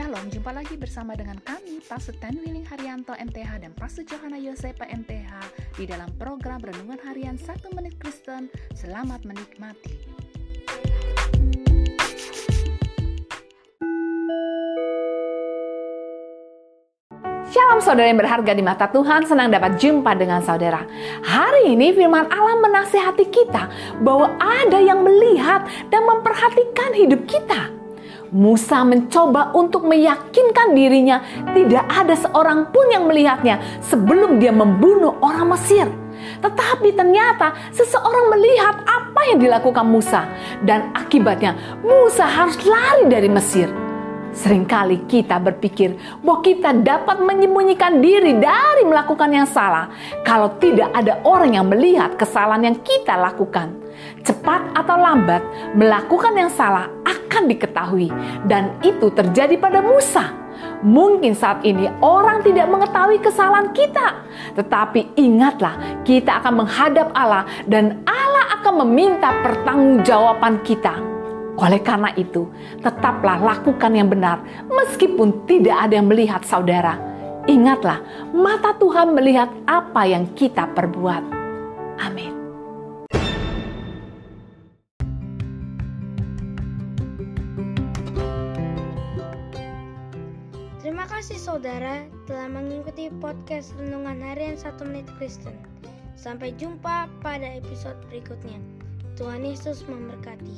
Shalom, jumpa lagi bersama dengan kami, Pastor Ten Willing Haryanto MTH dan Pastor Johanna Yosepa MTH di dalam program Renungan Harian 1 Menit Kristen. Selamat menikmati. Shalom saudara yang berharga di mata Tuhan, senang dapat jumpa dengan saudara. Hari ini firman Allah menasehati kita bahwa ada yang melihat dan memperhatikan hidup kita. Musa mencoba untuk meyakinkan dirinya tidak ada seorang pun yang melihatnya sebelum dia membunuh orang Mesir. Tetapi ternyata seseorang melihat apa yang dilakukan Musa dan akibatnya Musa harus lari dari Mesir. Seringkali kita berpikir bahwa kita dapat menyembunyikan diri dari melakukan yang salah kalau tidak ada orang yang melihat kesalahan yang kita lakukan. Cepat atau lambat, melakukan yang salah akan diketahui, dan itu terjadi pada Musa. Mungkin saat ini orang tidak mengetahui kesalahan kita, tetapi ingatlah, kita akan menghadap Allah, dan Allah akan meminta pertanggungjawaban kita. Oleh karena itu, tetaplah lakukan yang benar, meskipun tidak ada yang melihat saudara. Ingatlah, mata Tuhan melihat apa yang kita perbuat. Amin. Kasih saudara telah mengikuti podcast Renungan Harian 1 Menit Kristen. Sampai jumpa pada episode berikutnya. Tuhan Yesus memberkati.